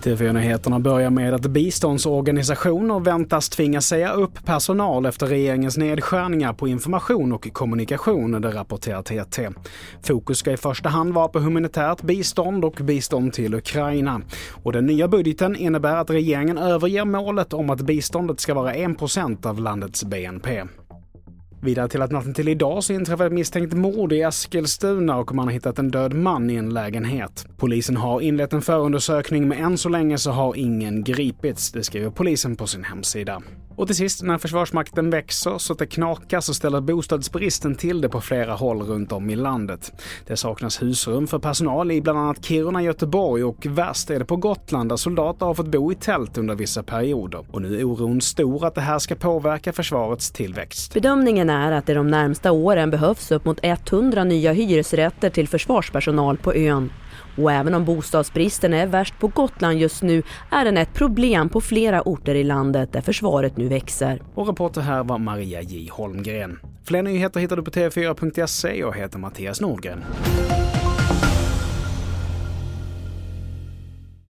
TV4-nyheterna börjar med att biståndsorganisationer väntas tvingas säga upp personal efter regeringens nedskärningar på information och kommunikation, det rapporterar TT. Fokus ska i första hand vara på humanitärt bistånd och bistånd till Ukraina. Och den nya budgeten innebär att regeringen överger målet om att biståndet ska vara 1 av landets BNP. Vidare till att natten till idag så inträffade ett misstänkt mord i Eskilstuna och man har hittat en död man i en lägenhet. Polisen har inlett en förundersökning men än så länge så har ingen gripits, det skriver polisen på sin hemsida. Och till sist, när Försvarsmakten växer så att det knakar så ställer bostadsbristen till det på flera håll runt om i landet. Det saknas husrum för personal i bland annat Kiruna, Göteborg och värst är det på Gotland där soldater har fått bo i tält under vissa perioder. Och nu är oron stor att det här ska påverka försvarets tillväxt. Bedömningen är att det de närmsta åren behövs upp mot 100 nya hyresrätter till försvarspersonal på ön. Och även om bostadsbristen är värst på Gotland just nu är den ett problem på flera orter i landet där försvaret nu växer. Och reporter här var Maria J Holmgren. Fler nyheter hittar du på tv4.se. Jag heter Mattias Nordgren.